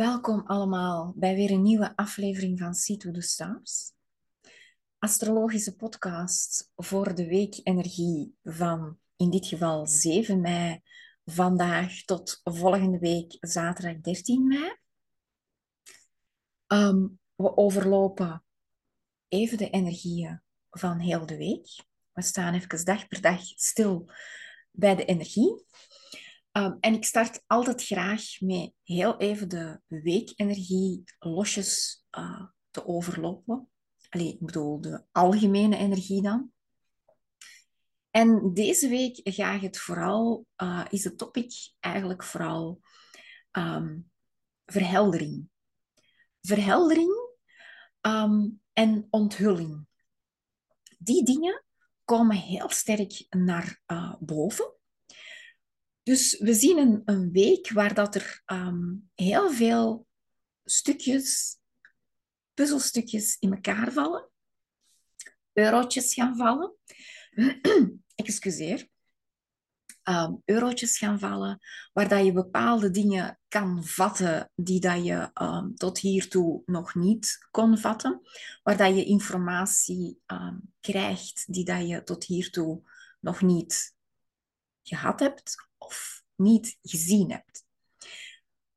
Welkom allemaal bij weer een nieuwe aflevering van to the Stars. Astrologische podcast voor de week energie van in dit geval 7 mei vandaag tot volgende week zaterdag 13 mei. Ehm, we overlopen even de energieën van heel de week. We staan even dag per dag stil bij de energie. Um, en ik start altijd graag met heel even de weekenergie losjes uh, te overlopen. Allee, ik bedoel de algemene energie dan. En deze week ga ik het vooral, uh, is het topic eigenlijk vooral um, verheldering. Verheldering um, en onthulling. Die dingen komen heel sterk naar uh, boven. Dus we zien een, een week waar dat er um, heel veel stukjes, puzzelstukjes in elkaar vallen. Eurotjes gaan vallen. Excuseer. Um, eurotjes gaan vallen, waar dat je bepaalde dingen kan vatten die dat je um, tot hiertoe nog niet kon vatten, waar dat je informatie krijgt die dat je tot hiertoe nog niet gehad hebt of niet gezien hebt.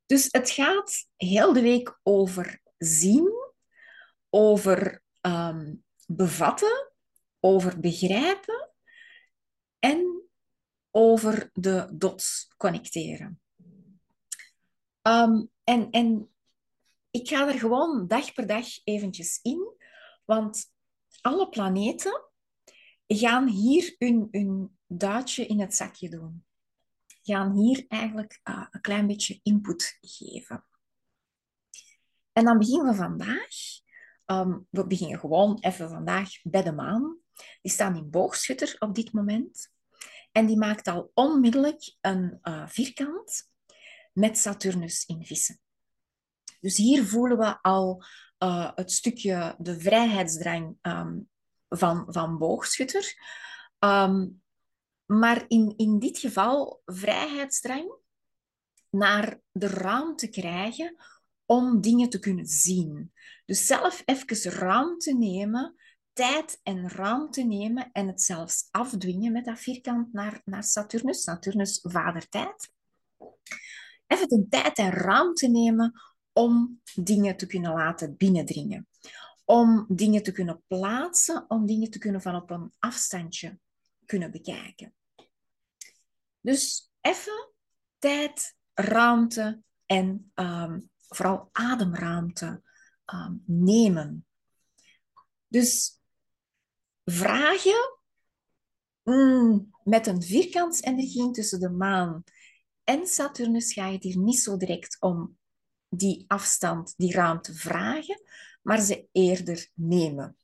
Dus het gaat heel de week over zien, over um, bevatten, over begrijpen en over de dots connecteren. Um, en, en ik ga er gewoon dag per dag eventjes in, want alle planeten gaan hier hun, hun duitje in het zakje doen gaan hier eigenlijk uh, een klein beetje input geven. En dan beginnen we vandaag. Um, we beginnen gewoon even vandaag bij de maan. Die staan in boogschutter op dit moment. En die maakt al onmiddellijk een uh, vierkant met Saturnus in vissen. Dus hier voelen we al uh, het stukje de vrijheidsdrang um, van, van boogschutter. Um, maar in, in dit geval vrijheidsdrang naar de ruimte krijgen om dingen te kunnen zien. Dus zelf even ruimte nemen, tijd en ruimte nemen en het zelfs afdwingen met dat vierkant naar, naar Saturnus. Saturnus, vadertijd. Even de tijd en ruimte nemen om dingen te kunnen laten binnendringen. Om dingen te kunnen plaatsen, om dingen te kunnen van op een afstandje kunnen bekijken. Dus even tijd, ruimte en um, vooral ademruimte um, nemen. Dus vragen mm, met een vierkantsenergie tussen de maan en Saturnus ga je hier niet zo direct om die afstand, die ruimte vragen, maar ze eerder nemen.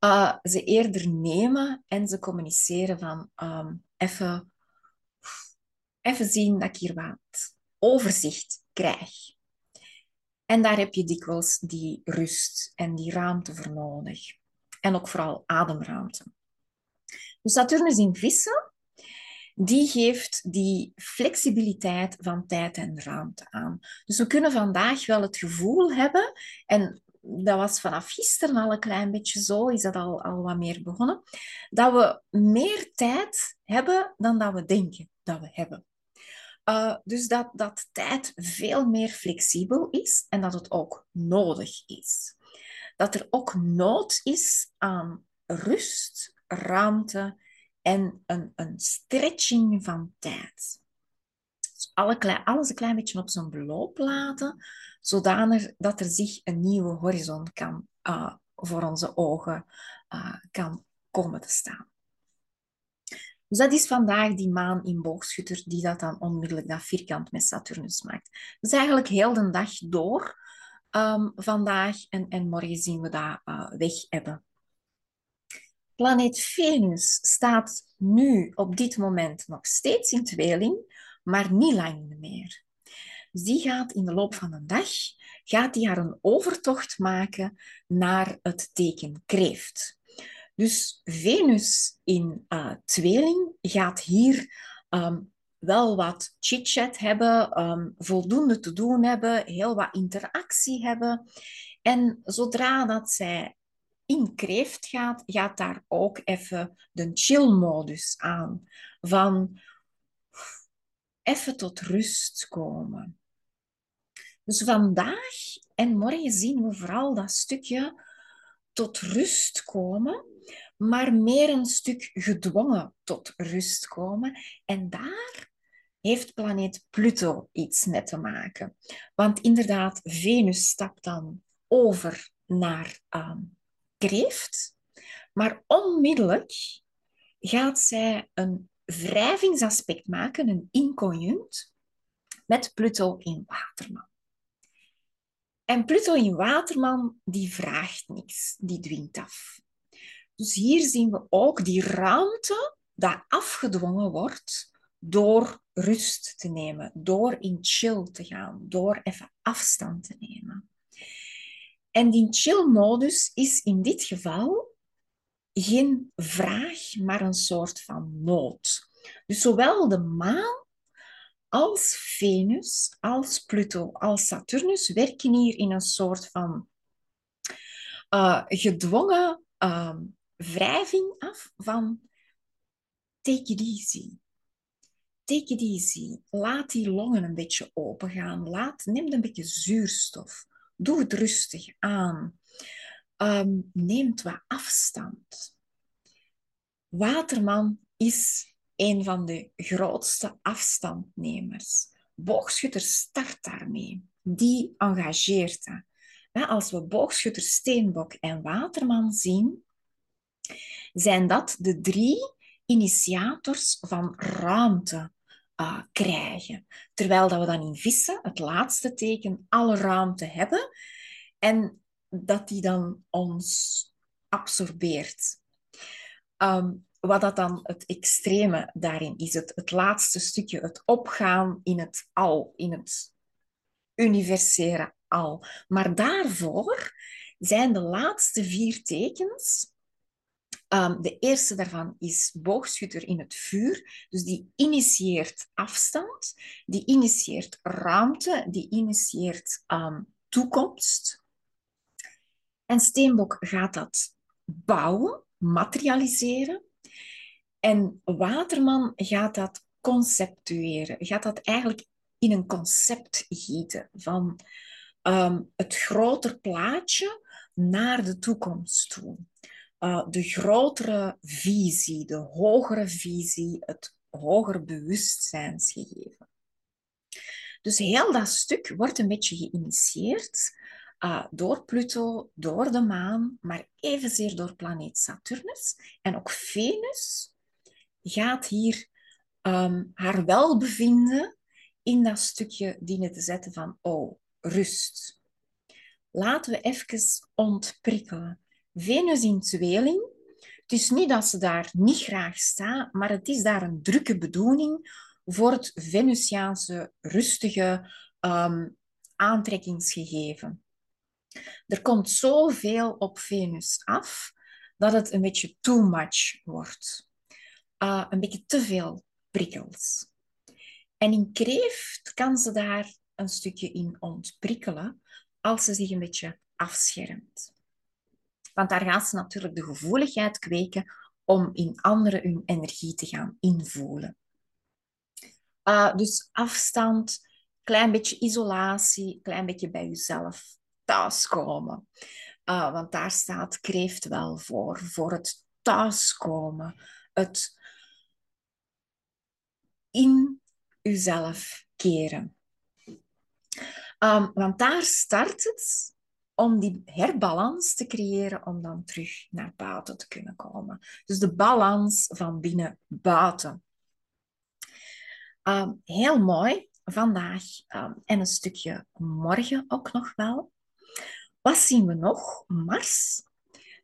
Uh, ze eerder nemen en ze communiceren van um, even, even zien dat ik hier wat overzicht krijg. En daar heb je dikwijls die rust en die ruimte voor nodig. En ook vooral ademruimte. Dus Saturnus in vissen, die geeft die flexibiliteit van tijd en ruimte aan. Dus we kunnen vandaag wel het gevoel hebben, en dat was vanaf gisteren al een klein beetje zo, is dat al, al wat meer begonnen, dat we meer tijd hebben dan dat we denken dat we hebben. Uh, dus dat, dat tijd veel meer flexibel is en dat het ook nodig is. Dat er ook nood is aan rust, ruimte en een, een stretching van tijd. Alle alles een klein beetje op zijn beloop laten, zodanig dat er zich een nieuwe horizon kan, uh, voor onze ogen uh, kan komen te staan. Dus dat is vandaag die maan in boogschutter die dat dan onmiddellijk dat vierkant met Saturnus maakt. Dus eigenlijk heel de dag door um, vandaag en, en morgen zien we dat uh, weg hebben. Planeet Venus staat nu op dit moment nog steeds in tweeling, maar niet lang meer. Dus die gaat in de loop van een dag gaat die haar een overtocht maken naar het teken kreeft. Dus Venus in uh, tweeling gaat hier um, wel wat chit-chat hebben, ehm, voldoende te doen hebben, heel wat interactie hebben. En zodra dat zij in kreeft gaat, gaat daar ook even de chill-modus aan. Van even tot rust komen. Dus vandaag en morgen zien we vooral dat stukje tot rust komen, maar meer een stuk gedwongen tot rust komen. En daar heeft planeet Pluto iets mee te maken. Want inderdaad, Venus stapt dan over naar um, kreeft, maar onmiddellijk gaat zij een wrijvingsaspect maken, een inconjunct, met Pluto in Waterman. En Pluto in Waterman, die vraagt niks, die dwingt af. Dus hier zien we ook die ruimte dat afgedwongen wordt door rust te nemen, door in chill te gaan, door even afstand te nemen. En die chill-modus is in dit geval geen vraag, maar een soort van nood. Dus zowel de maan als Venus, als Pluto, als Saturnus werken hier in een soort van uh, gedwongen uh, wrijving af van take it easy. Take it easy. Laat die longen een beetje open gaan. Laat, neem een beetje zuurstof. Doe het rustig aan. Um, neemt wat afstand. Waterman is een van de grootste afstandnemers. Boogschutter start daarmee. Die engageert dat. Als we boogschutter, steenbok en waterman zien, zijn dat de drie initiators van ruimte uh, krijgen. Terwijl dat we dan in vissen, het laatste teken, alle ruimte hebben en dat die dan ons absorbeert. Um, wat dat dan het extreme daarin is, het, het laatste stukje, het opgaan in het al, in het universele al. Maar daarvoor zijn de laatste vier tekens. Um, de eerste daarvan is boogschutter in het vuur. Dus die initieert afstand, die initieert ruimte, die initieert um, toekomst. En Steenbok gaat dat bouwen, materialiseren. En Waterman gaat dat conceptueren, gaat dat eigenlijk in een concept gieten van um, het groter plaatje naar de toekomst toe. Uh, de grotere visie, de hogere visie, het hoger bewustzijnsgegeven. Dus heel dat stuk wordt een beetje geïnitieerd uh, door Pluto, door de maan, maar evenzeer door planeet Saturnus en ook Venus gaat hier um, haar welbevinden in dat stukje dienen te zetten van, oh, rust. Laten we even ontprikkelen. Venus in tweeling. Het is niet dat ze daar niet graag staat, maar het is daar een drukke bedoeling voor het Venusiaanse rustige um, aantrekkingsgegeven. Er komt zoveel op Venus af dat het een beetje too much wordt. Uh, een beetje te veel prikkels. En in kreeft kan ze daar een stukje in ontprikkelen als ze zich een beetje afschermt. Want daar gaat ze natuurlijk de gevoeligheid kweken om in anderen hun energie te gaan invoelen. Uh, dus afstand, klein beetje isolatie, klein beetje bij jezelf thuiskomen. Uh, want daar staat kreeft wel voor, voor het thuiskomen, het in uzelf keren. Um, want daar start het om die herbalans te creëren, om dan terug naar buiten te kunnen komen. Dus de balans van binnen buiten. Um, heel mooi vandaag um, en een stukje morgen ook nog wel. Wat zien we nog? Mars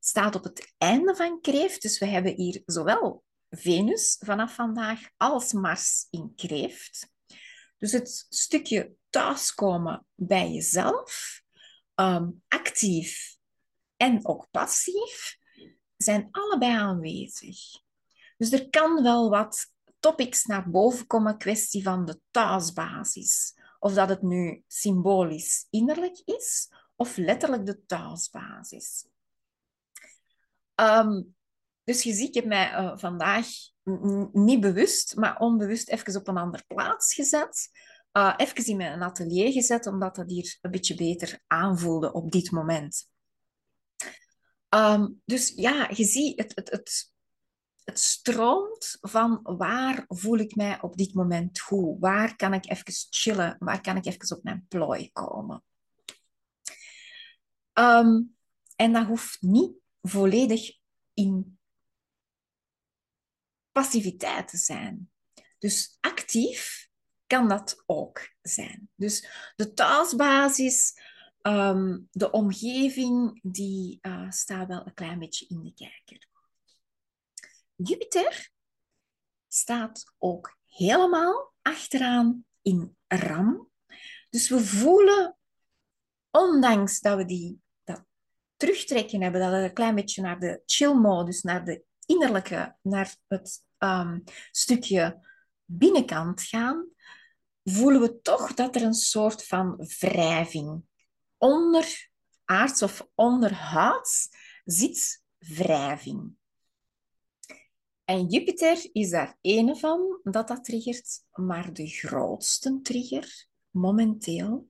staat op het einde van kreeft. Dus we hebben hier zowel Venus vanaf vandaag als Mars in kreeft. Dus het stukje thuiskomen bij jezelf, ehm, actief en ook passief, zijn allebei aanwezig. Dus er kan wel wat topics naar boven komen, kwestie van de thuisbasis. Of dat het nu symbolisch innerlijk is, of letterlijk de thuisbasis. Um, dus je ziet, ik heb mij uh, vandaag niet bewust, maar onbewust even op een andere plaats gezet. Uh, even in mijn atelier gezet, omdat dat hier een beetje beter aanvoelde op dit moment. Um, dus ja, je ziet, het, het, het, het stroomt van waar voel ik mij op dit moment goed? Waar kan ik even chillen? Waar kan ik even op mijn plooi komen? Um, en dat hoeft niet volledig in passiviteit te zijn. Dus actief kan dat ook zijn. Dus de thuisbasis, um, de omgeving, die uh, staat wel een klein beetje in de kijker. Jupiter staat ook helemaal achteraan in ram. Dus we voelen, ondanks dat we die terugtrekken hebben, dat we een klein beetje naar de chill-modus, naar de innerlijke, naar het um, stukje binnenkant gaan, voelen we toch dat er een soort van wrijving onder aards of onderhuids zit wrijving. En Jupiter is daar ene van dat dat triggert, maar de grootste trigger momenteel.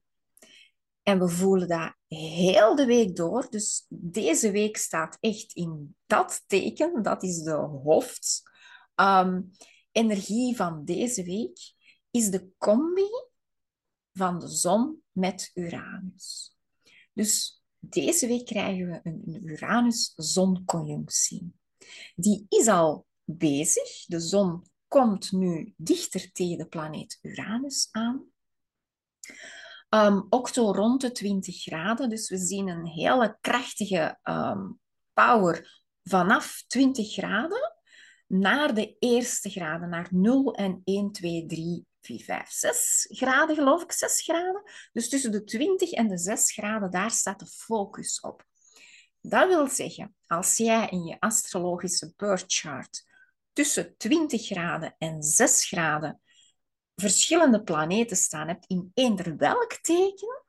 En we voelen dat heel de week door. Dus deze week staat echt in dat teken. Dat is de hoofd. Um, energie van deze week is de combi van de zon met Uranus. Dus deze week krijgen we een Uranus-zonconjunctie. Die is al bezig. De zon komt nu dichter tegen de planeet Uranus aan. Um, octo rond de 20 graden, dus we zien een hele krachtige um, power vanaf 20 graden naar de eerste graden, naar 0 en 1, 2, 3, 4, 5, 6 graden, geloof ik, 6 graden. Dus tussen de 20 en de 6 graden, daar staat de focus op. Dat wil zeggen, als jij in je astrologische birth chart tussen 20 graden en 6 graden verschillende planeten staan hebt in eender welk teken,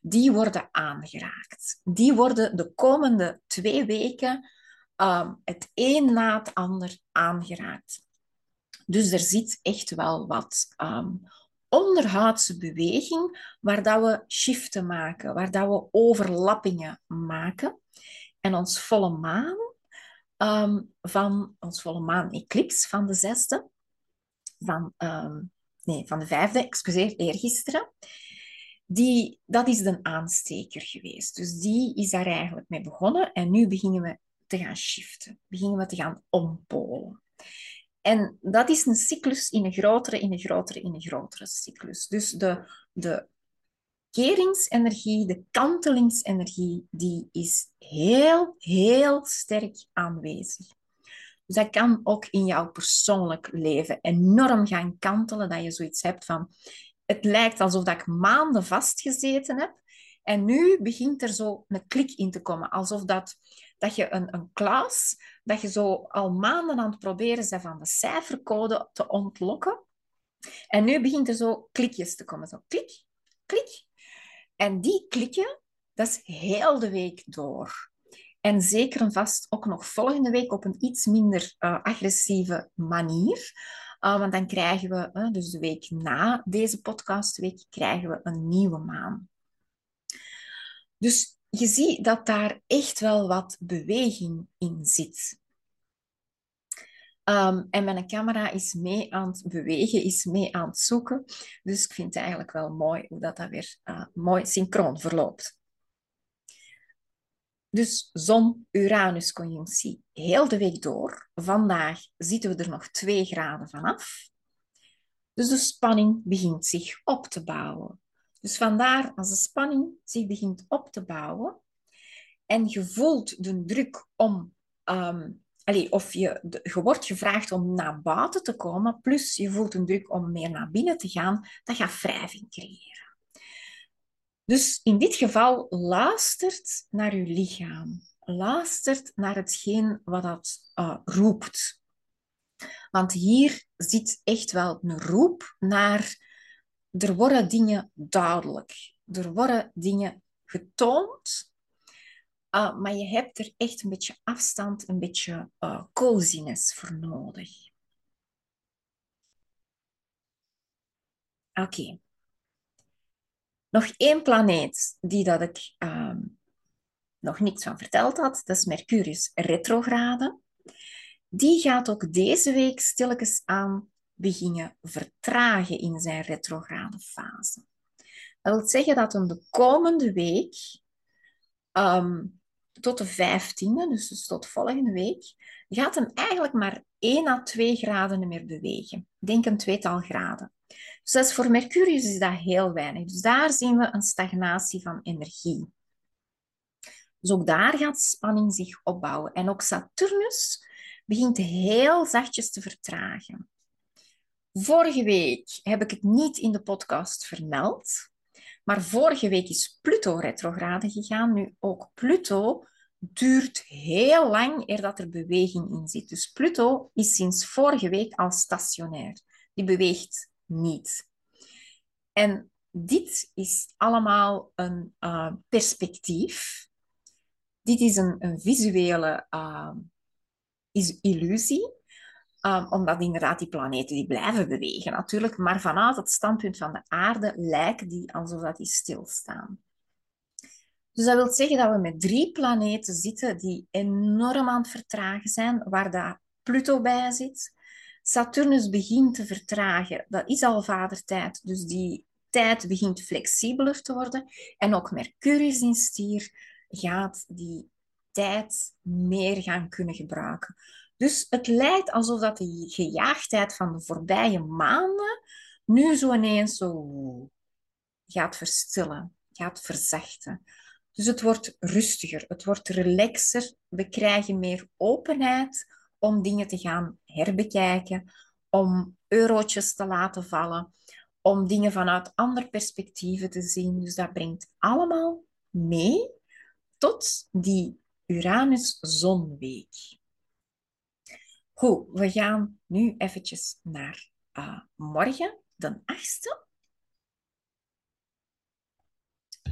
die worden aangeraakt. Die worden de komende twee weken um, het een na het ander aangeraakt. Dus er zit echt wel wat um, onderhoudse beweging waar dat we shiften maken, waar dat we overlappingen maken. En ons volle maan um, van ons volle maan eclipse van de zesde, van, nee, van de vijfde, excuseer, eergisteren, die, dat is de aansteker geweest. Dus die is daar eigenlijk mee begonnen en nu beginnen we te gaan shiften, beginnen we te gaan ompolen. En dat is een cyclus in een grotere, in een grotere, in een grotere cyclus. Dus de, de keringsenergie, de kantelingsenergie, die is heel, heel sterk aanwezig. Dus dat kan ook in jouw persoonlijk leven enorm gaan kantelen, dat je zoiets hebt van, het lijkt alsof dat ik maanden vastgezeten heb en nu begint er zo een klik in te komen, alsof dat, dat je een, een klas, dat je zo al maanden aan het proberen bent van de cijfercode te ontlokken. En nu begint er zo klikjes te komen, zo klik, klik, en die klikken, dat is heel de week door. En zeker en vast ook nog volgende week op een iets minder uh, agressieve manier. Uh, want dan krijgen we, uh, dus de week na deze podcastweek, krijgen we een nieuwe maan. Dus je ziet dat daar echt wel wat beweging in zit. Um, en mijn camera is mee aan het bewegen, is mee aan het zoeken. Dus ik vind het eigenlijk wel mooi hoe dat, dat weer mooi synchroon verloopt. Dus zon-Uranus-conjunctie heel de week door. Vandaag zitten we er nog twee graden vanaf. Dus de spanning begint zich op te bouwen. Dus vandaar als de spanning zich begint op te bouwen en je voelt de druk om um, Allee, of je, je wordt gevraagd om naar buiten te komen, plus je voelt een druk om meer naar binnen te gaan, dat gaat wrijving creëren. Dus in dit geval luistert naar je lichaam. Luistert naar hetgeen wat dat uh, roept. Want hier zit echt wel een roep naar er worden dingen duidelijk. Er worden dingen getoond. Uh, maar je hebt er echt een beetje afstand, een beetje uh, coziness voor nodig. Oké. Nog één planeet die dat ik uh, nog niks van verteld had, dat is Mercurius retrograde. Die gaat ook deze week stilletjes aan beginnen vertragen in zijn retrograde fase. Dat wil zeggen dat hem de komende week, um, tot de 15e, dus, dus tot volgende week, gaat hem eigenlijk maar 1 à 2 graden meer bewegen. Denk een tweetal graden. Dus voor Mercurius is dat heel weinig. Dus daar zien we een stagnatie van energie. Dus ook daar gaat spanning zich opbouwen. En ook Saturnus begint heel zachtjes te vertragen. Vorige week heb ik het niet in de podcast vermeld, maar vorige week is Pluto retrograde gegaan. Nu ook Pluto duurt heel lang eer dat er beweging in zit. Dus Pluto is sinds vorige week al stationair. Die beweegt niet. En dit is allemaal een uh, perspectief. Dit is een, een visuele uh, is illusie. Um, omdat inderdaad die planeten die blijven bewegen natuurlijk. Maar vanuit het standpunt van de aarde lijken die alsof dat die stilstaan. Dus dat wil zeggen dat we met drie planeten zitten die enorm aan het vertragen zijn, waar daar Pluto bij zit. Saturnus begint te vertragen, dat is al vadertijd, dus die tijd begint flexibeler te worden. En ook Mercurius in stier gaat die tijd meer gaan kunnen gebruiken. Dus het lijkt alsof dat de gejaagdheid van de voorbije maanden nu zo ineens zo gaat verstillen, gaat verzachten. Dus het wordt rustiger, het wordt relaxer. We krijgen meer openheid om dingen te gaan herbekijken, om eurotjes te laten vallen, om dingen vanuit andere perspectieven te zien. Dus dat brengt allemaal mee tot die Uranus-zonweek. Goed, we gaan nu eventjes naar uh, morgen, de 8e.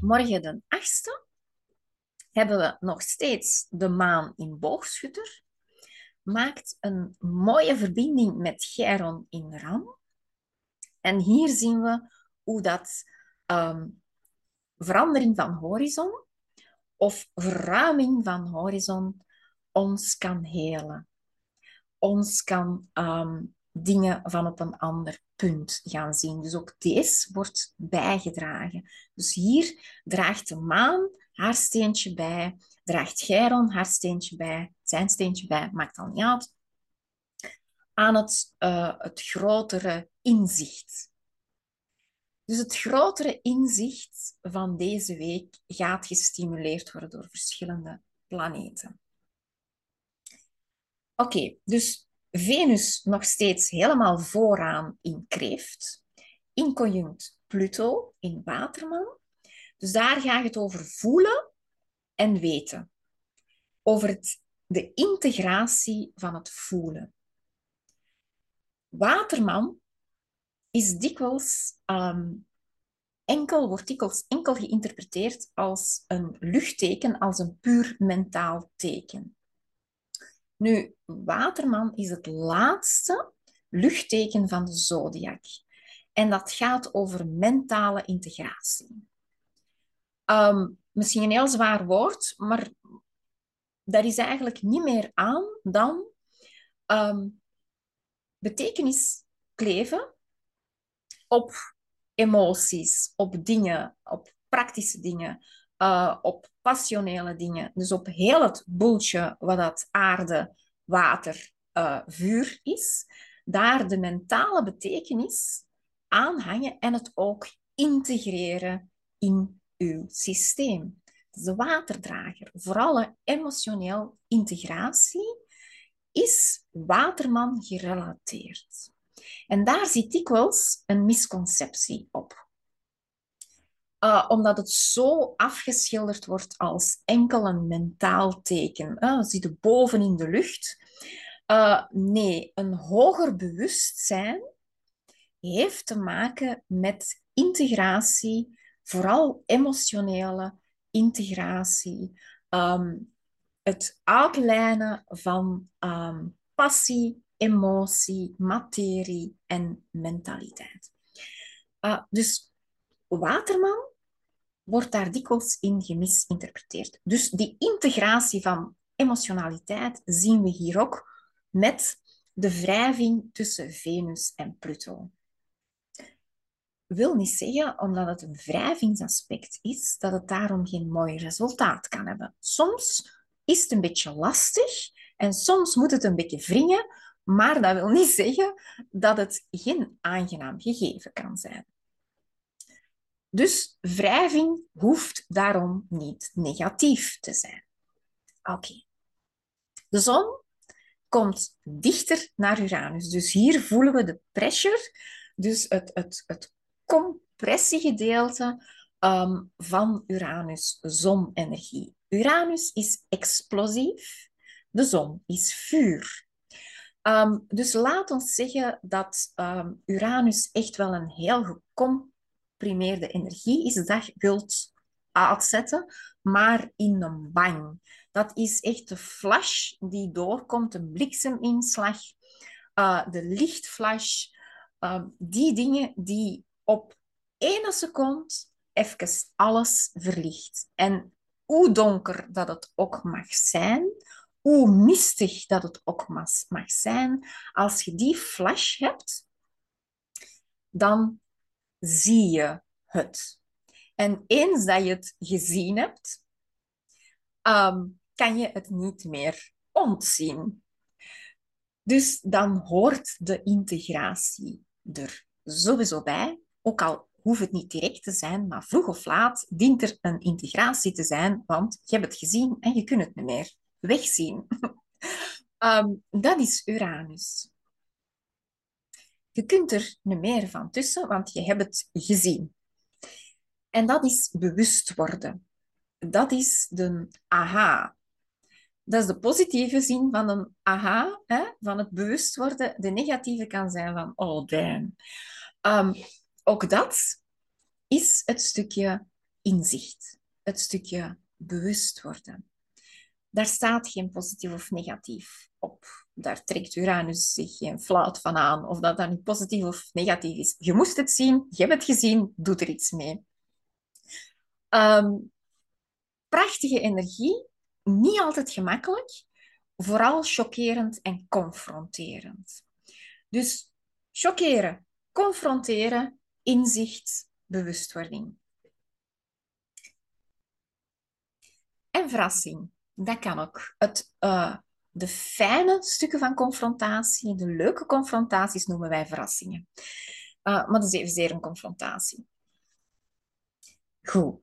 Morgen de 8e hebben we nog steeds de maan in boogschutter. Maakt een mooie verbinding met Chiron in Ram. En hier zien we hoe dat um, verandering van horizon of verruiming van horizon ons kan helen ons kan um, dingen van op een ander punt gaan zien. Dus ook deze wordt bijgedragen. Dus hier draagt de maan haar steentje bij, draagt Chiron haar steentje bij, zijn steentje bij, maakt dan niet uit, aan het, uh, het grotere inzicht. Dus het grotere inzicht van deze week gaat gestimuleerd worden door verschillende planeten. Oké, dus Venus nog steeds helemaal vooraan in Kreeft, inconjunct Pluto in Waterman. Dus daar gaat het over voelen en weten. Over het, de integratie van het voelen. Waterman is dikwijls um, enkel, wordt dikwijls enkel geïnterpreteerd als een luchtteken, als een puur mentaal teken. Nu, Waterman is het laatste luchtteken van de zodiac. En dat gaat over mentale integratie. Ehm, misschien een heel zwaar woord, maar daar is eigenlijk niet meer aan dan um, betekenis kleven op emoties, op dingen, op praktische dingen, uh, op passionele dingen. Dus op heel het boeltje wat dat aarde, water, uh, vuur is. Daar de mentale betekenis aanhangen en het ook integreren in uw systeem. De waterdrager, vooral emotioneel integratie, is waterman gerelateerd. En daar zit dikwijls een misconceptie op. Uh, omdat het zo afgeschilderd wordt als enkel een mentaal teken. Uh, we zitten boven in de lucht. Uh, nee, een hoger bewustzijn heeft te maken met integratie, vooral emotionele integratie. Um, het uitlijnen van um, passie, emotie, materie en mentaliteit. Uh, dus Waterman wordt daar dikwijls in gemisinterpreteerd. Dus die integratie van emotionaliteit zien we hier ook met de wrijving tussen Venus en Pluto. Wil niet zeggen, omdat het een wrijvingsaspect is, dat het daarom geen mooi resultaat kan hebben. Soms is het een beetje lastig en soms moet het een beetje wringen, maar dat wil niet zeggen dat het geen aangenaam gegeven kan zijn. Dus wrijving hoeft daarom niet negatief te zijn. Oké. De zon komt dichter naar Uranus. Dus hier voelen we de pressure, dus het, het, het compressiegedeelte um, van Uranus-zonenergie. Uranus is explosief, de zon is vuur. Um, dus laat ons zeggen dat um, Uranus echt wel een heel gecomprimeerde energie is dat wilt uitzetten, maar in een bang. Dat is echt de flash die doorkomt, een blikseminslag, uh, de lichtflash. Die dingen die op één seconde even alles verlicht. En hoe donker dat het ook mag zijn, hoe mistig dat het ook mag zijn, als je die flash hebt, dan zie je het. En eens dat je het gezien hebt, um, kan je het niet meer ontzien. Dus dan hoort de integratie er sowieso bij, ook al hoeft het niet direct te zijn, maar vroeg of laat dient er een integratie te zijn, want je hebt het gezien en je kunt het niet meer wegzien. um, dat is Uranus. Je kunt er niet meer van tussen, want je hebt het gezien. En dat is bewust worden. Dat is de aha. Dat is de positieve zin van een aha, hè, van het bewust worden. De negatieve kan zijn van, oh damn. Um, ook dat is het stukje inzicht, het stukje bewust worden. Daar staat geen positief of negatief op. Daar trekt Uranus zich geen fluit van aan of dat dan niet positief of negatief is. Je moest het zien, je hebt het gezien, doe er iets mee. Um, prachtige energie, niet altijd gemakkelijk, vooral chockerend en confronterend. Dus chockeren, confronteren, inzicht, bewustwording. En verrassing, dat kan ook. Het, uh, de fijne stukken van confrontatie, de leuke confrontaties noemen wij verrassingen. Uh, maar dat is evenzeer een confrontatie. Goed.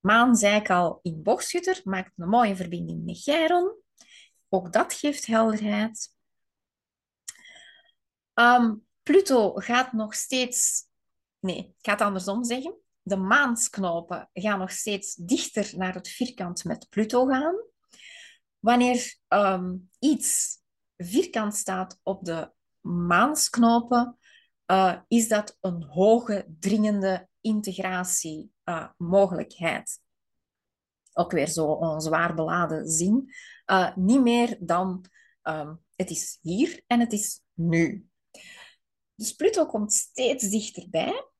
Maan, zei ik al, in boogschutter, maakt een mooie verbinding met Chiron. Ook dat geeft helderheid. Um, Pluto gaat nog steeds... Nee, ik ga het andersom zeggen. De maansknopen gaan nog steeds dichter naar het vierkant met Pluto gaan. Wanneer um, iets vierkant staat op de maansknopen, uh, is dat een hoge, dringende integratiemogelijkheid. Uh, Ook weer zo een zwaar beladen zin. Uh, niet meer dan um, het is hier en het is nu. Dus Pluto komt steeds dichterbij.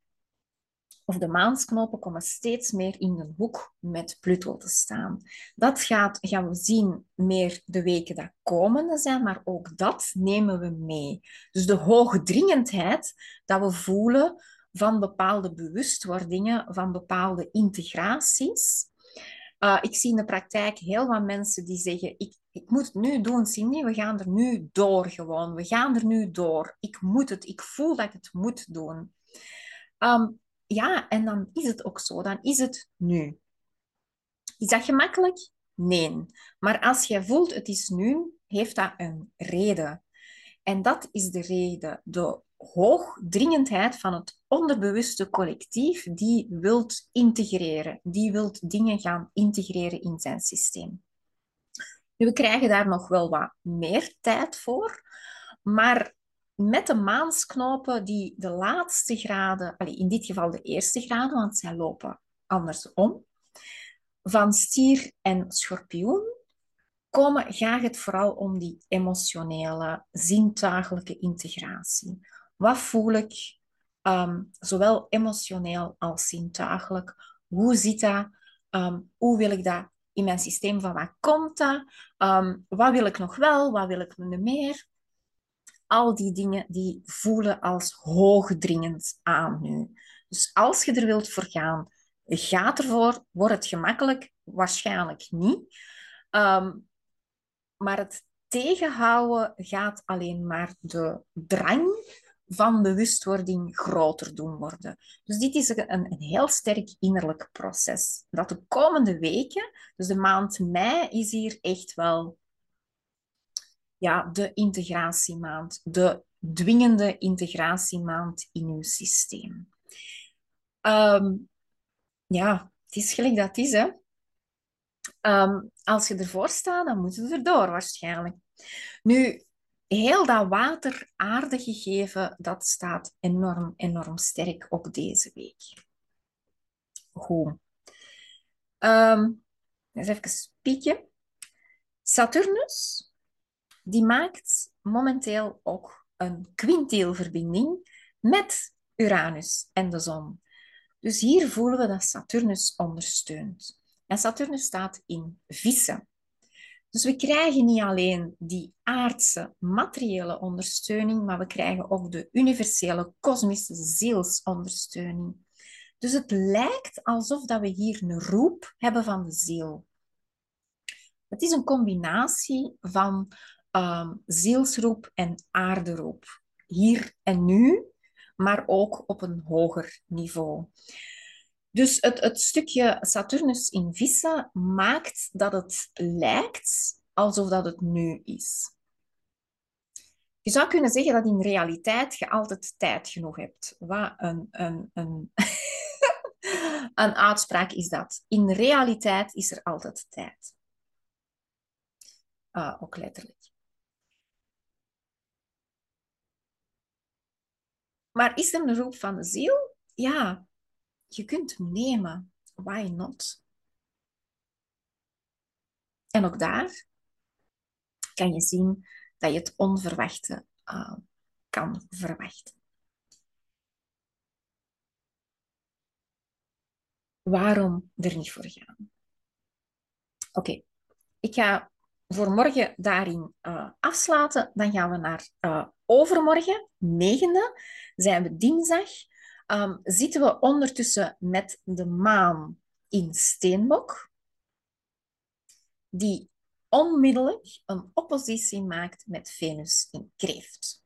Of de maansknopen komen steeds meer in de hoek met Pluto te staan. Dat gaat, gaan we zien meer de weken dat komende zijn, maar ook dat nemen we mee. Dus de hoogdringendheid dat we voelen van bepaalde bewustwordingen, van bepaalde integraties. Uh, ik zie in de praktijk heel wat mensen die zeggen: ik, ik moet het nu doen, Cindy, we gaan er nu door gewoon. We gaan er nu door. Ik moet het, ik voel dat ik het moet doen. Um, ja, en dan is het ook zo. Dan is het nu. Is dat gemakkelijk? Nee. Maar als je voelt het is nu, heeft dat een reden. En dat is de reden. De hoogdringendheid van het onderbewuste collectief die wilt integreren. Die wilt dingen gaan integreren in zijn systeem. Nu, we krijgen daar nog wel wat meer tijd voor, maar met de maansknopen die de laatste graden, in dit geval de eerste graden, want zij lopen andersom, van stier en schorpioen, komen, gaat het vooral om die emotionele, zintuigelijke integratie. Wat voel ik, ehm, zowel emotioneel als zintuigelijk? Hoe zit dat? Ehm, hoe wil ik dat in mijn systeem? Van waar komt dat? Ehm, wat wil ik nog wel? Wat wil ik niet meer? Al die dingen die voelen als hoogdringend aan nu. Dus als je er wilt voor gaan, gaat ervoor. Wordt het gemakkelijk? Waarschijnlijk niet. Maar het tegenhouden gaat alleen maar de drang van bewustwording groter doen worden. Dus dit is een, een heel sterk innerlijk proces. Dat de komende weken, dus de maand mei, is hier echt wel ja, de integratiemaand, de dwingende integratiemaand in uw systeem. Ehm, ja, het is gelijk dat is, hè. Ehm, als je ervoor staat, dan moet je erdoor waarschijnlijk. Nu, heel dat water-aarde gegeven, dat staat enorm, enorm sterk op deze week. Goed. Um, eens even spieken. Saturnus, die maakt momenteel ook een quintielverbinding met Uranus en de zon. Dus hier voelen we dat Saturnus ondersteunt. En Saturnus staat in vissen. Dus we krijgen niet alleen die aardse, materiële ondersteuning, maar we krijgen ook de universele, kosmische zielsondersteuning. Dus het lijkt alsof dat we hier een roep hebben van de ziel. Het is een combinatie van um, zielsroep en aarderoep. Hier en nu, maar ook op een hoger niveau. Dus het, het stukje Saturnus in vissen maakt dat het lijkt alsof dat het nu is. Je zou kunnen zeggen dat in realiteit je altijd tijd genoeg hebt. Wat een, een, een, een uitspraak is dat. In realiteit is er altijd tijd. Uh, ook letterlijk. Maar is er een roep van de ziel? Ja, je kunt hem nemen. Why not? En ook daar kan je zien dat je het onverwachte uh, kan verwachten. Waarom er niet voor gaan? Oké, ik ga voor morgen daarin uh, afsluiten. Dan gaan we naar uh, overmorgen, negende, zijn we dinsdag um, zitten we ondertussen met de maan in Steenbok, die onmiddellijk een oppositie maakt met Venus in Kreeft.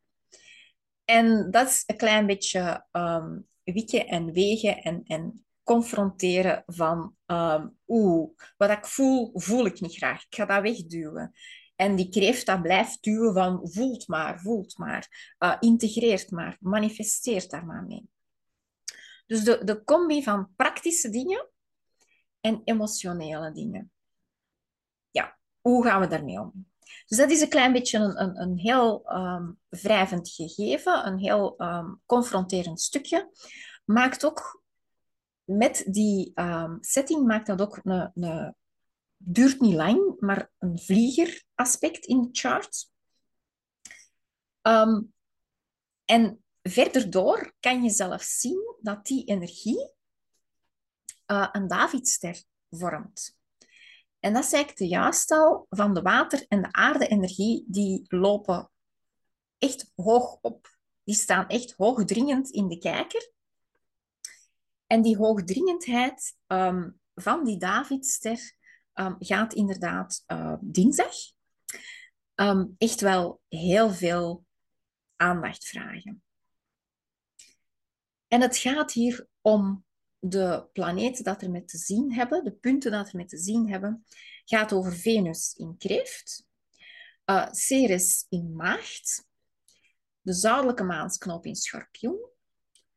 En dat is een klein beetje um, en wegen en, en confronteren van um, oeh, wat ik voel, voel ik niet graag. Ik ga dat wegduwen. En die kreeft dat blijft duwen van voelt maar, voelt maar, uh, integreert maar, manifesteert daar maar mee. Dus de, de combi van praktische dingen en emotionele dingen. Ja, hoe gaan we daarmee om? Dus dat is een klein beetje een, een, een heel um, wrijvend gegeven, een heel um, confronterend stukje. Maakt ook met die um, setting, maakt dat ook een, een, duurt niet lang, maar een vlieger aspect in de chart. en verder door kan je zelf zien dat die energie uh, een Davidster vormt. En dat is eigenlijk de juistal van de water- en de aarde-energie, die lopen echt hoog op. Die staan echt hoogdringend in de kijker. En die hoogdringendheid um, van die Davidster um, gaat inderdaad uh, dinsdag um, echt wel heel veel aandacht vragen. En het gaat hier om de planeten dat er met te zien hebben, de punten dat er met te zien hebben, gaat over Venus in Kreeft, uh, Ceres in Maagd, de zuidelijke maansknop in Schorpioen,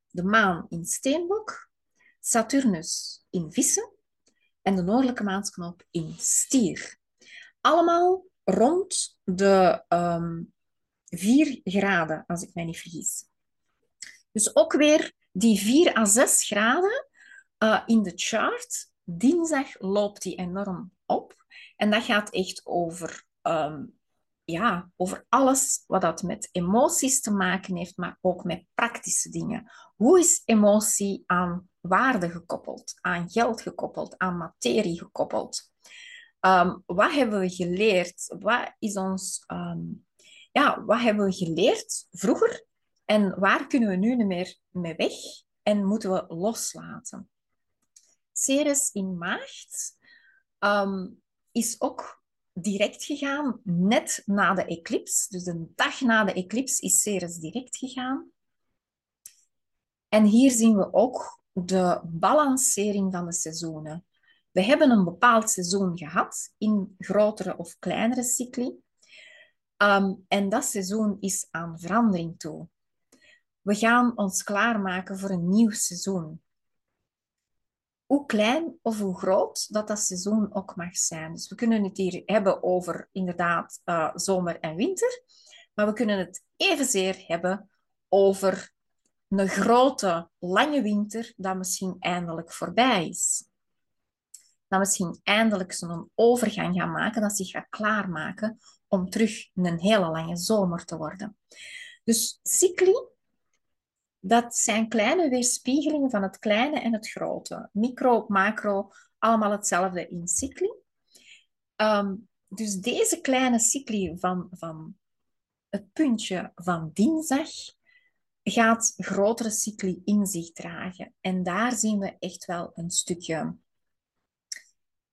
de maan in Steenbok, Saturnus in Vissen en de noordelijke maansknop in Stier. allemaal rond de um, 4 graden, als ik mij niet vergis. Dus ook weer die 4 à 6 graden uh, in de chart. Dinsdag loopt die enorm op. En dat gaat echt over, um, ja, over alles wat dat met emoties te maken heeft, maar ook met praktische dingen. Hoe is emotie aan waarde gekoppeld, aan geld gekoppeld, aan materie gekoppeld? Um, wat hebben we geleerd? Wat is ons, um, ja, wat hebben we geleerd vroeger? En waar kunnen we nu niet meer mee weg? En moeten we loslaten? Ceres in maagd um, is ook direct gegaan, net na de eclips. Dus een dag na de eclips is Ceres direct gegaan. En hier zien we ook de balancering van de seizoenen. We hebben een bepaald seizoen gehad in grotere of kleinere cycli. Um, en dat seizoen is aan verandering toe. We gaan ons klaarmaken voor een nieuw seizoen. Hoe klein of hoe groot dat dat seizoen ook mag zijn. Dus we kunnen het hier hebben over inderdaad uh, zomer en winter, maar we kunnen het evenzeer hebben over een grote, lange winter dat misschien eindelijk voorbij is dat misschien eindelijk zo'n overgang gaan maken, dat zich gaat klaarmaken om terug een hele lange zomer te worden. Dus cycli, dat zijn kleine weerspiegelingen van het kleine en het grote. Micro, macro, allemaal hetzelfde in cycli. Um, dus deze kleine cycli van, van het puntje van dinsdag gaat grotere cycli in zich dragen. En daar zien we echt wel een stukje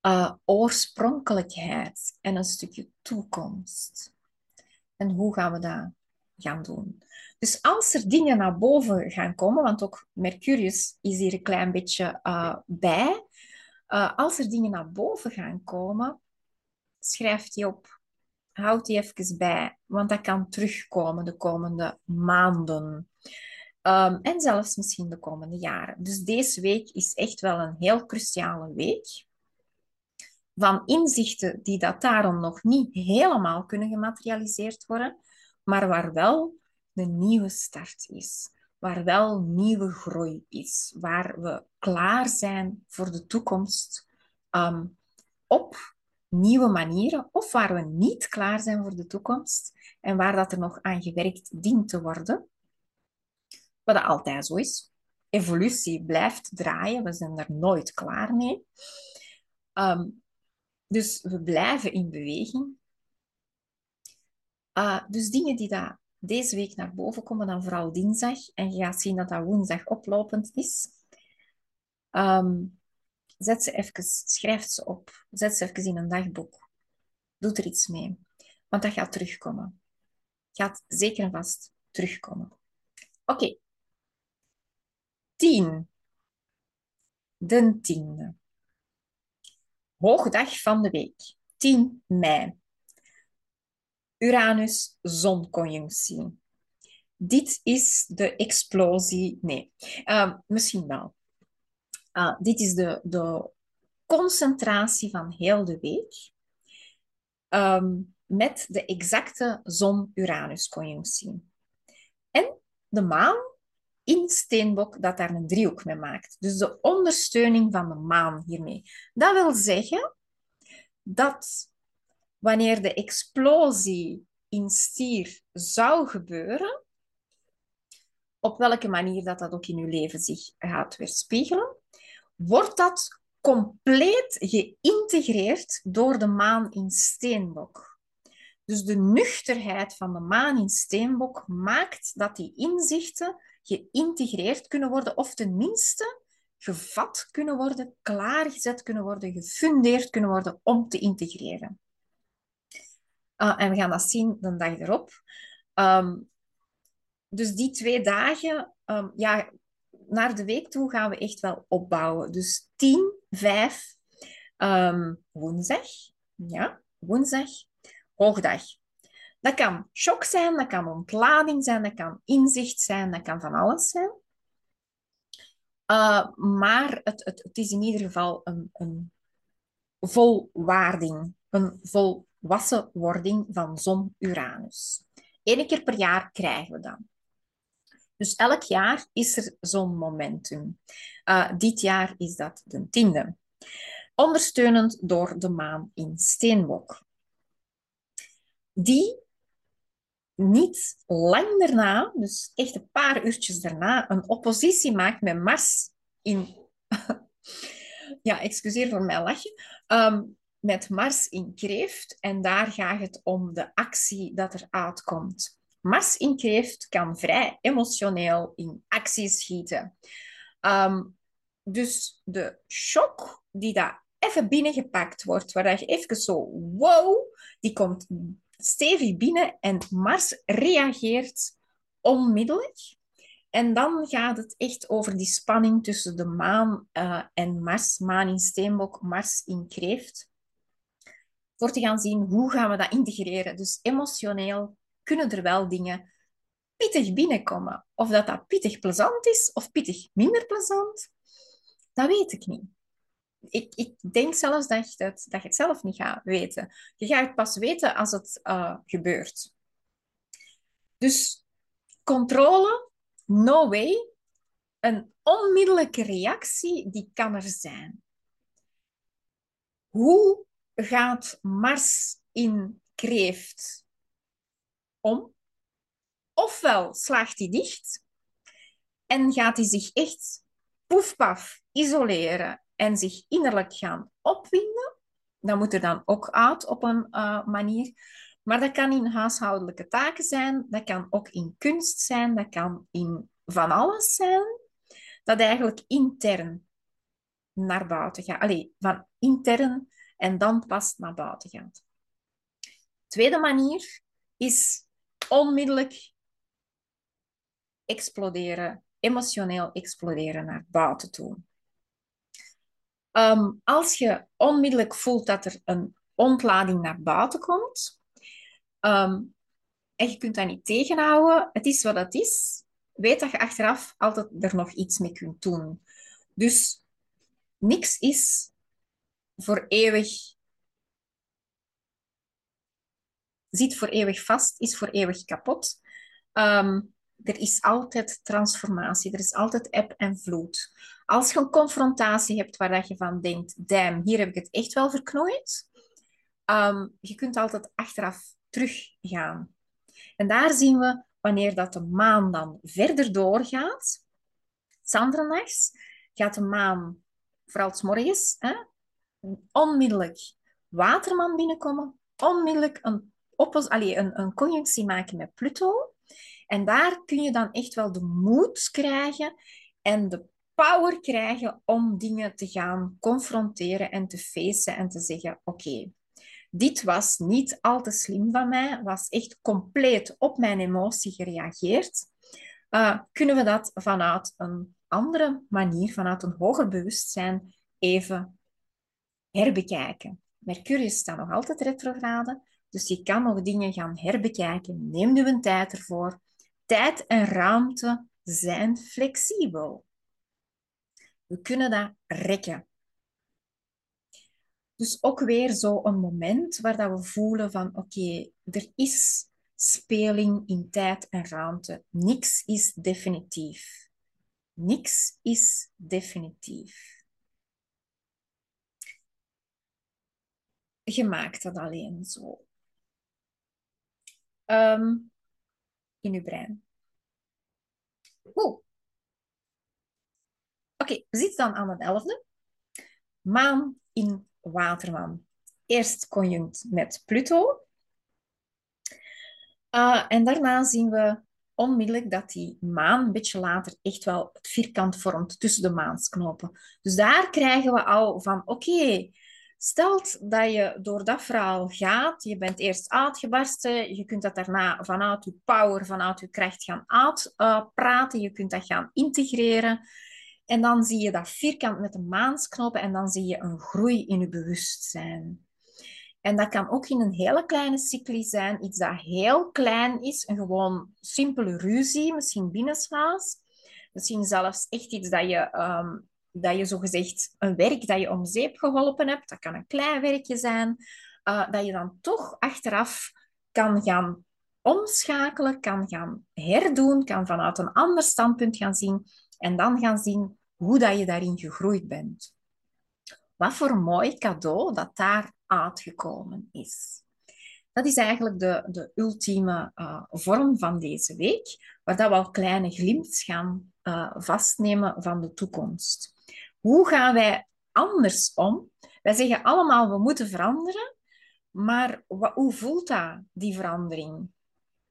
uh, oorspronkelijkheid en een stukje toekomst. En hoe gaan we dat gaan doen? Dus als er dingen naar boven gaan komen, want ook Mercurius is hier een klein beetje uh, bij. Uh, als er dingen naar boven gaan komen, schrijf die op. Houd die even bij, want dat kan terugkomen de komende maanden. Um, en zelfs misschien de komende jaren. Dus deze week is echt wel een heel cruciale week van inzichten die dat daarom nog niet helemaal kunnen gematerialiseerd worden, maar waar wel een nieuwe start is, waar wel nieuwe groei is, waar we klaar zijn voor de toekomst um, op nieuwe manieren, of waar we niet klaar zijn voor de toekomst en waar dat er nog aan gewerkt dient te worden. Wat dat altijd zo is. Evolutie blijft draaien, we zijn er nooit klaar mee. Um, dus we blijven in beweging. Uh, dus dingen die daar deze week naar boven komen, dan vooral dinsdag. En je gaat zien dat dat woensdag oplopend is. Um, zet ze even, schrijf ze op. Zet ze even in een dagboek. Doe er iets mee. Want dat gaat terugkomen. Gaat zeker en vast terugkomen. Oké. Okay. 10. De tiende. Hoogdag van de week, 10 mei. Uranus-zonconjunctie. Dit is de explosie. Nee, uh, misschien wel. Uh, dit is de, de concentratie van heel de week. Um, met de exacte zon-Uranus-conjunctie. En de maan in Steenbok dat daar een driehoek mee maakt. Dus de ondersteuning van de maan hiermee. Dat wil zeggen dat wanneer de explosie in stier zou gebeuren, op welke manier dat, dat ook in uw leven zich gaat weerspiegelen, wordt dat compleet geïntegreerd door de maan in Steenbok. Dus de nuchterheid van de maan in Steenbok maakt dat die inzichten geïntegreerd kunnen worden, of tenminste gevat kunnen worden, klaargezet kunnen worden, gefundeerd kunnen worden om te integreren. Uh, en we gaan dat zien de dag erop. Um, dus die twee dagen, um, ja, naar de week toe gaan we echt wel opbouwen. Dus 10, 5, um, woensdag, ja, woensdag, hoogdag. Dat kan shock zijn, dat kan ontlading zijn, dat kan inzicht zijn, dat kan van alles zijn. Uh, maar het, het, het, is in ieder geval een, een volwaarding, een wassenwording van zon-Uranus. Eén keer per jaar krijgen we dat. Dus elk jaar is er zo'n momentum. Uh, dit jaar is dat de tiende. Ondersteunend door de maan in Steenbok. Die niet lang daarna, dus echt een paar uurtjes daarna, een oppositie maakt met Mars in... ja, excuseer voor mijn lachje. Um, met Mars in Kreeft. En daar gaat het om de actie dat er uitkomt. Mars in Kreeft kan vrij emotioneel in actie schieten. Ehm, dus de shock die daar even binnengepakt wordt, waar je even zo wow, die komt stevig binnen en Mars reageert onmiddellijk. En dan gaat het echt over die spanning tussen de maan uh, en Mars, maan in Steenbok, Mars in Kreeft. Voor te gaan zien hoe gaan we dat integreren. Dus emotioneel kunnen er wel dingen pittig binnenkomen. Of dat dat pittig plezant is of pittig minder plezant, dat weet ik niet. Ik, ik denk zelfs dat je, het, dat je het zelf niet gaat weten. Je gaat het pas weten als het uh, gebeurt. Dus controle, no way. Een onmiddellijke reactie, die kan er zijn. Hoe gaat Mars in kreeft om. Ofwel slaagt hij dicht en gaat hij zich echt poefpaf isoleren en zich innerlijk gaan opwinden. Dat moet er dan ook uit op een uh, manier. Maar dat kan in huishoudelijke taken zijn, dat kan ook in kunst zijn, dat kan in van alles zijn. Dat eigenlijk intern naar buiten gaat. Allee, van intern en dan pas naar buiten gaat. Tweede manier is onmiddellijk exploderen, emotioneel exploderen naar buiten toe. Um, als je onmiddellijk voelt dat er een ontlading naar buiten komt, um, en je kunt dat niet tegenhouden, het is wat het is, weet dat je achteraf altijd er nog iets mee kunt doen. Dus niks is voor eeuwig zit voor eeuwig vast, is voor eeuwig kapot. Um, er is altijd transformatie, er is altijd eb en vloed. Als je een confrontatie hebt waar je van denkt, damn, hier heb ik het echt wel verknooid, um, je kunt altijd achteraf teruggaan. En daar zien we wanneer dat de maan dan verder doorgaat, Sandernachts, gaat de maan, vooral s morgens, hè, onmiddellijk waterman binnenkomen, onmiddellijk een oppos, allee, een, een conjunctie maken met Pluto. En daar kun je dan echt wel de moed krijgen en de power krijgen om dingen te gaan confronteren en te facen en te zeggen: Oké, dit was niet al te slim van mij, was echt compleet op mijn emotie gereageerd. Uh, kunnen we dat vanuit een andere manier, vanuit een hoger bewustzijn, even herbekijken? Mercurius staat nog altijd retrograde, dus je kan nog dingen gaan herbekijken. Neem nu een tijd ervoor. Tijd en ruimte zijn flexibel. We kunnen dat rekken. Dus ook weer zo een moment waar dat we voelen van oké, er is speling in tijd en ruimte. Niks is definitief. Niks is definitief. Je maakt dat alleen zo um, in uw brein. Oké, we zitten dan aan het elfde. Maan in Waterman. Eerst conjunct met Pluto. Uh, en daarna zien we onmiddellijk dat die maan een beetje later echt wel het vierkant vormt tussen de maansknopen. Dus daar krijgen we al van, oké, Stelt dat je door dat verhaal gaat, je bent eerst uitgebarsten, je kunt dat daarna vanuit je power, vanuit je kracht gaan uitpraten, uh, je kunt dat gaan integreren. En dan zie je dat vierkant met de maansknopen en dan zie je een groei in je bewustzijn. En dat kan ook in een hele kleine cycli zijn, iets dat heel klein is, een gewoon simpele ruzie, misschien binnenshuis. Misschien zelfs echt iets dat je um, dat je zogezegd een werk dat je om zeep geholpen hebt. Dat kan een klein werkje zijn. uh, dat je dan toch achteraf kan gaan omschakelen, kan gaan herdoen, kan vanuit een ander standpunt gaan zien en dan gaan zien hoe dat je daarin gegroeid bent. Wat voor mooi cadeau dat daar uitgekomen is. Dat is eigenlijk de, de ultieme uh, vorm van deze week, waar dat we al kleine glimps gaan uh, vastnemen van de toekomst. Hoe gaan wij anders om? Wij zeggen allemaal, we moeten veranderen, maar wat, hoe voelt dat, die verandering?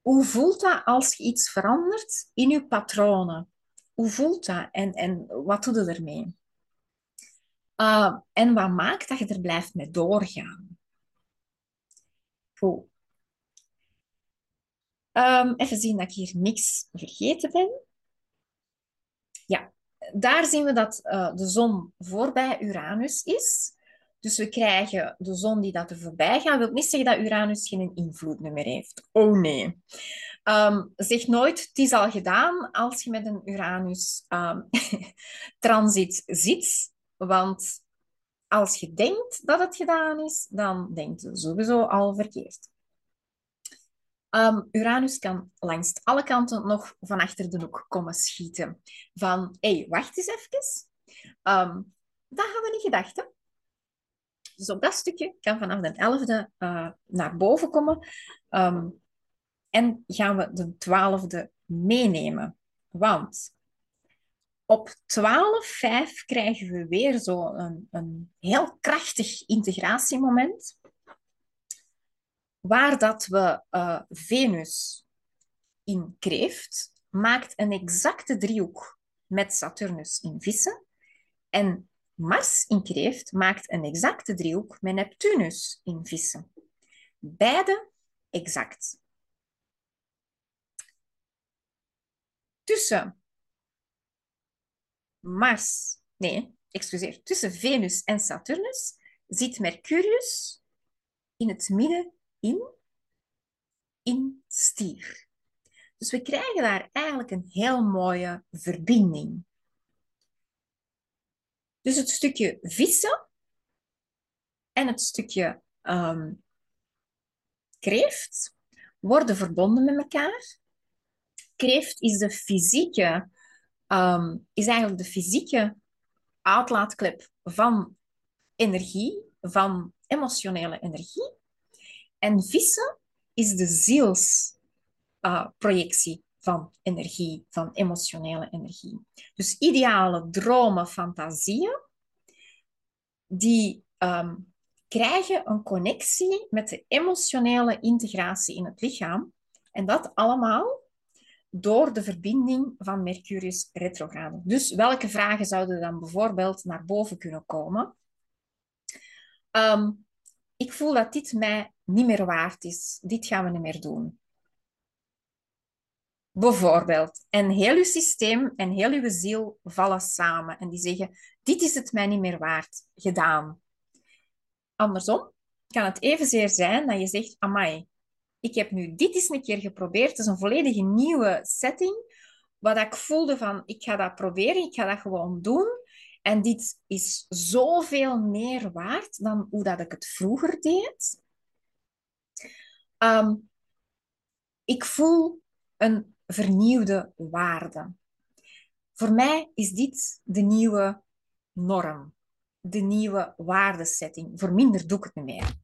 Hoe voelt dat als je iets verandert in je patronen? Hoe voelt dat en, en wat doe je ermee? Uh, en wat maakt dat je er blijft mee doorgaan? Um, even zien dat ik hier niks vergeten ben. Ja, daar zien we dat uh, de zon voorbij Uranus is. Dus we krijgen de zon die dat er voorbij gaat. wil niet zeggen dat Uranus geen invloed meer heeft. Oh nee. Um, zeg nooit, het is al gedaan als je met een Uranus-transit ehm, zit. Want als je denkt dat het gedaan is, dan denkt je sowieso al verkeerd. Um, Uranus kan langs alle kanten nog van achter de hoek komen schieten. Van, hé, hey, wacht eens even. Um, dat hadden we niet gedacht? Dus op dat stukje kan vanaf de 11e uh, naar boven komen. Um, en gaan we de 12e meenemen. Want op 12.5 krijgen we weer zo een, een heel krachtig integratiemoment waar dat we uh, Venus in kreeft, maakt een exacte driehoek met Saturnus in vissen. En Mars in kreeft maakt een exacte driehoek met Neptunus in vissen. Beide exact. Tussen Mars, nee, excuseer, tussen Venus en Saturnus zit Mercurius in het midden in, in stier. Dus we krijgen daar eigenlijk een heel mooie verbinding. Dus het stukje vissen en het stukje um, kreeft worden verbonden met elkaar. Kreeft is de fysieke, um, is eigenlijk de fysieke uitlaatklep van energie, van emotionele energie. En vissen is de zielsprojectie van energie, van emotionele energie. Dus ideale dromen, fantasieën, die um, krijgen een connectie met de emotionele integratie in het lichaam. En dat allemaal door de verbinding van Mercurius retrograde. Dus welke vragen zouden dan bijvoorbeeld naar boven kunnen komen? Um, ik voel dat dit mij niet meer waard is. Dit gaan we niet meer doen. Bijvoorbeeld. En heel uw systeem en heel uw ziel vallen samen. En die zeggen, dit is het mij niet meer waard. Gedaan. Andersom kan het evenzeer zijn dat je zegt, amai, ik heb nu dit eens een keer geprobeerd. Het is een volledige nieuwe setting. Wat ik voelde van, ik ga dat proberen, ik ga dat gewoon doen. En dit is zoveel meer waard dan hoe dat ik het vroeger deed. Um, ik voel een vernieuwde waarde. Voor mij is dit de nieuwe norm, de nieuwe waardesetting. Voor minder doe ik het niet meer.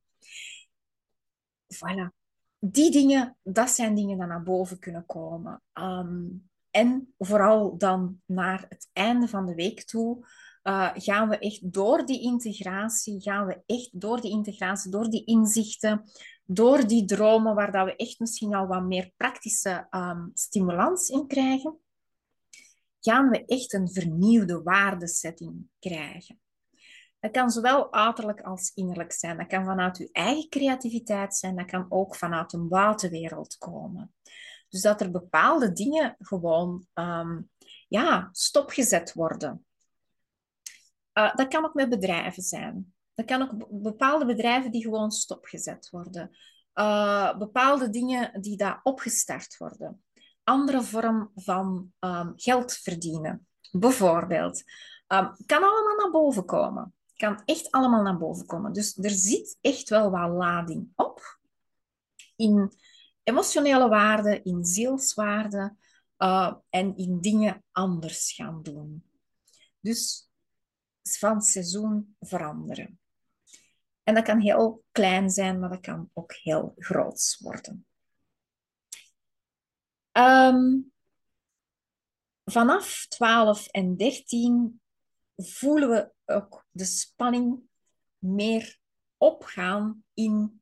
Voilà. Die dingen, dat zijn dingen die naar boven kunnen komen. Um, en vooral dan naar het einde van de week toe uh, gaan we echt door die integratie, gaan we echt door die integratie, door die inzichten, door die dromen, waar dat we echt misschien al wat meer praktische um, stimulans in krijgen, gaan we echt een vernieuwde waardesetting krijgen. Dat kan zowel uiterlijk als innerlijk zijn. Dat kan vanuit uw eigen creativiteit zijn. Dat kan ook vanuit een buitenwereld komen. Dus dat er bepaalde dingen gewoon um, ja, stopgezet worden. Uh, dat kan ook met bedrijven zijn. Dat kan ook bepaalde bedrijven die gewoon stopgezet worden. Uh, bepaalde dingen die daar opgestart worden. Andere vorm van um, geld verdienen. Bijvoorbeeld. Um, kan allemaal naar boven komen. kan echt allemaal naar boven komen. Dus er zit echt wel wat lading op. In emotionele waarden, in zielswaarden uh, en in dingen anders gaan doen. Dus van seizoen veranderen. En dat kan heel klein zijn, maar dat kan ook heel groot worden. Um, vanaf 12 en 13 voelen we ook de spanning meer opgaan in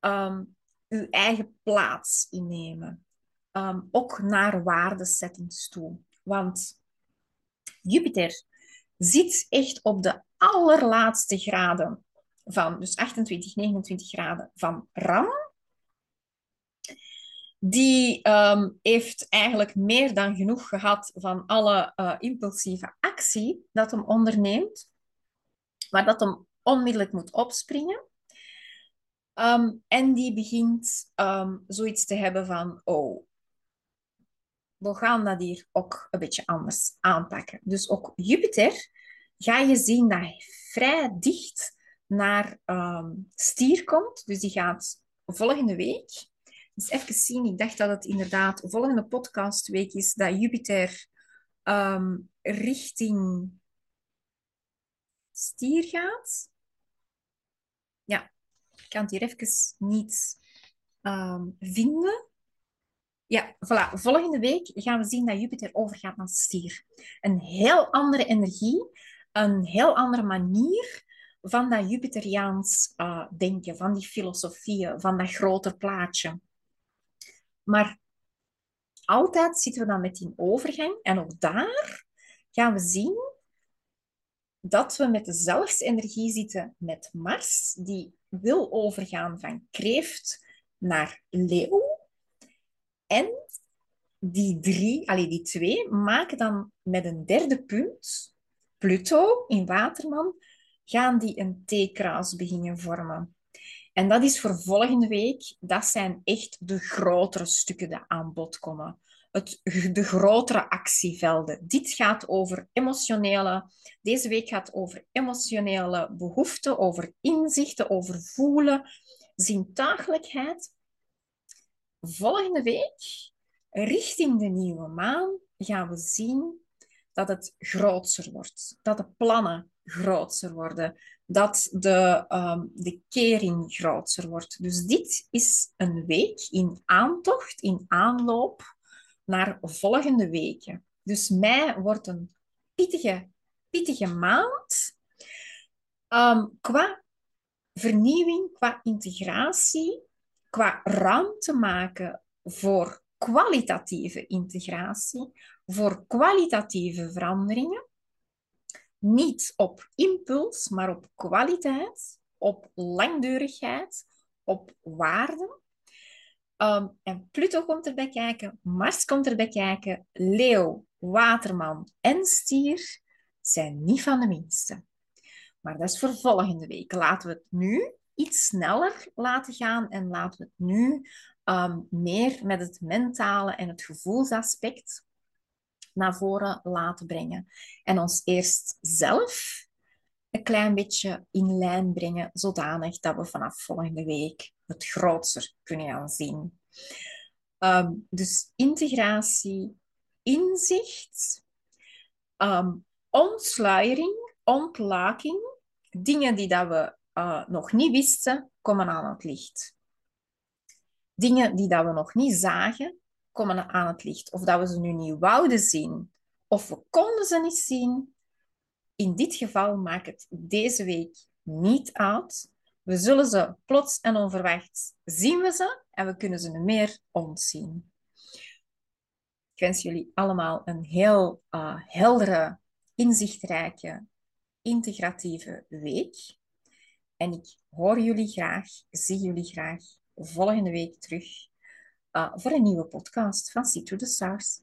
um, uw eigen plaats innemen. Um, ook naar waardesettings toe. Want Jupiter zit echt op de allerlaatste graden van, dus 28, 29 graden van Ram. Die um, heeft eigenlijk meer dan genoeg gehad van alle uh, impulsieve actie dat hem onderneemt, maar dat hem onmiddellijk moet opspringen. Um, en die begint um, zoiets te hebben van, oh, we gaan dat hier ook een beetje anders aanpakken. Dus ook Jupiter ga je zien dat hij vrij dicht naar um, stier komt. Dus die gaat volgende week. Dus even zien, ik dacht dat het inderdaad volgende podcastweek is dat Jupiter um, richting stier gaat. Ja, ik kan het hier even niet um, vinden. Ja, voilà. Volgende week gaan we zien dat Jupiter overgaat naar stier. Een heel andere energie, een heel andere manier van dat Jupiteriaans uh, denken, van die filosofieën, van dat groter plaatje. Maar altijd zitten we dan met die overgang en ook daar gaan we zien dat we met dezelfde energie zitten met Mars, die wil overgaan van kreeft naar leeuw. En die drie, allee, die twee, maken dan met een derde punt, Pluto in Waterman, gaan die een T-kruis beginnen vormen. En dat is voor volgende week, dat zijn echt de grotere stukken die aan bod komen. Het, de grotere actievelden. Dit gaat over emotionele, deze week gaat over emotionele behoeften, over inzichten, over voelen, zintuigelijkheid. Volgende week, richting de nieuwe maan, gaan we zien dat het groter wordt. Dat de plannen groter worden. Dat de, um, de kering groter wordt. Dus dit is een week in aantocht, in aanloop naar volgende weken. Dus mei wordt een pittige, pittige maand. Um, qua vernieuwing, qua integratie, qua ruimte maken voor kwalitatieve integratie, voor kwalitatieve veranderingen. Niet op impuls, maar op kwaliteit, op langdurigheid, op waarde. Um, en Pluto komt erbij kijken, Mars komt erbij kijken, Leeuw, Waterman en Stier zijn niet van de minste. Maar dat is voor volgende week. Laten we het nu iets sneller laten gaan en laten we het nu um, meer met het mentale en het gevoelsaspect naar voren laten brengen. En ons eerst zelf een klein beetje in lijn brengen, zodanig dat we vanaf volgende week het groter kunnen gaan zien. Um, dus integratie, inzicht, um, ontsluiering, ontlaking, dingen die dat we uh, nog niet wisten, komen aan het licht. Dingen die dat we nog niet zagen, komen aan het licht. Of dat we ze nu niet wouden zien, of we konden ze niet zien. In dit geval maakt het deze week niet uit. We zullen ze plots en onverwachts zien we ze en we kunnen ze nu meer ontzien. Ik wens jullie allemaal een heel uh, heldere, inzichtrijke, integratieve week. En ik hoor jullie graag, zie jullie graag volgende week terug voor een nieuwe podcast van See to the Stars.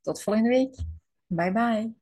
Tot volgende week. Bye bye.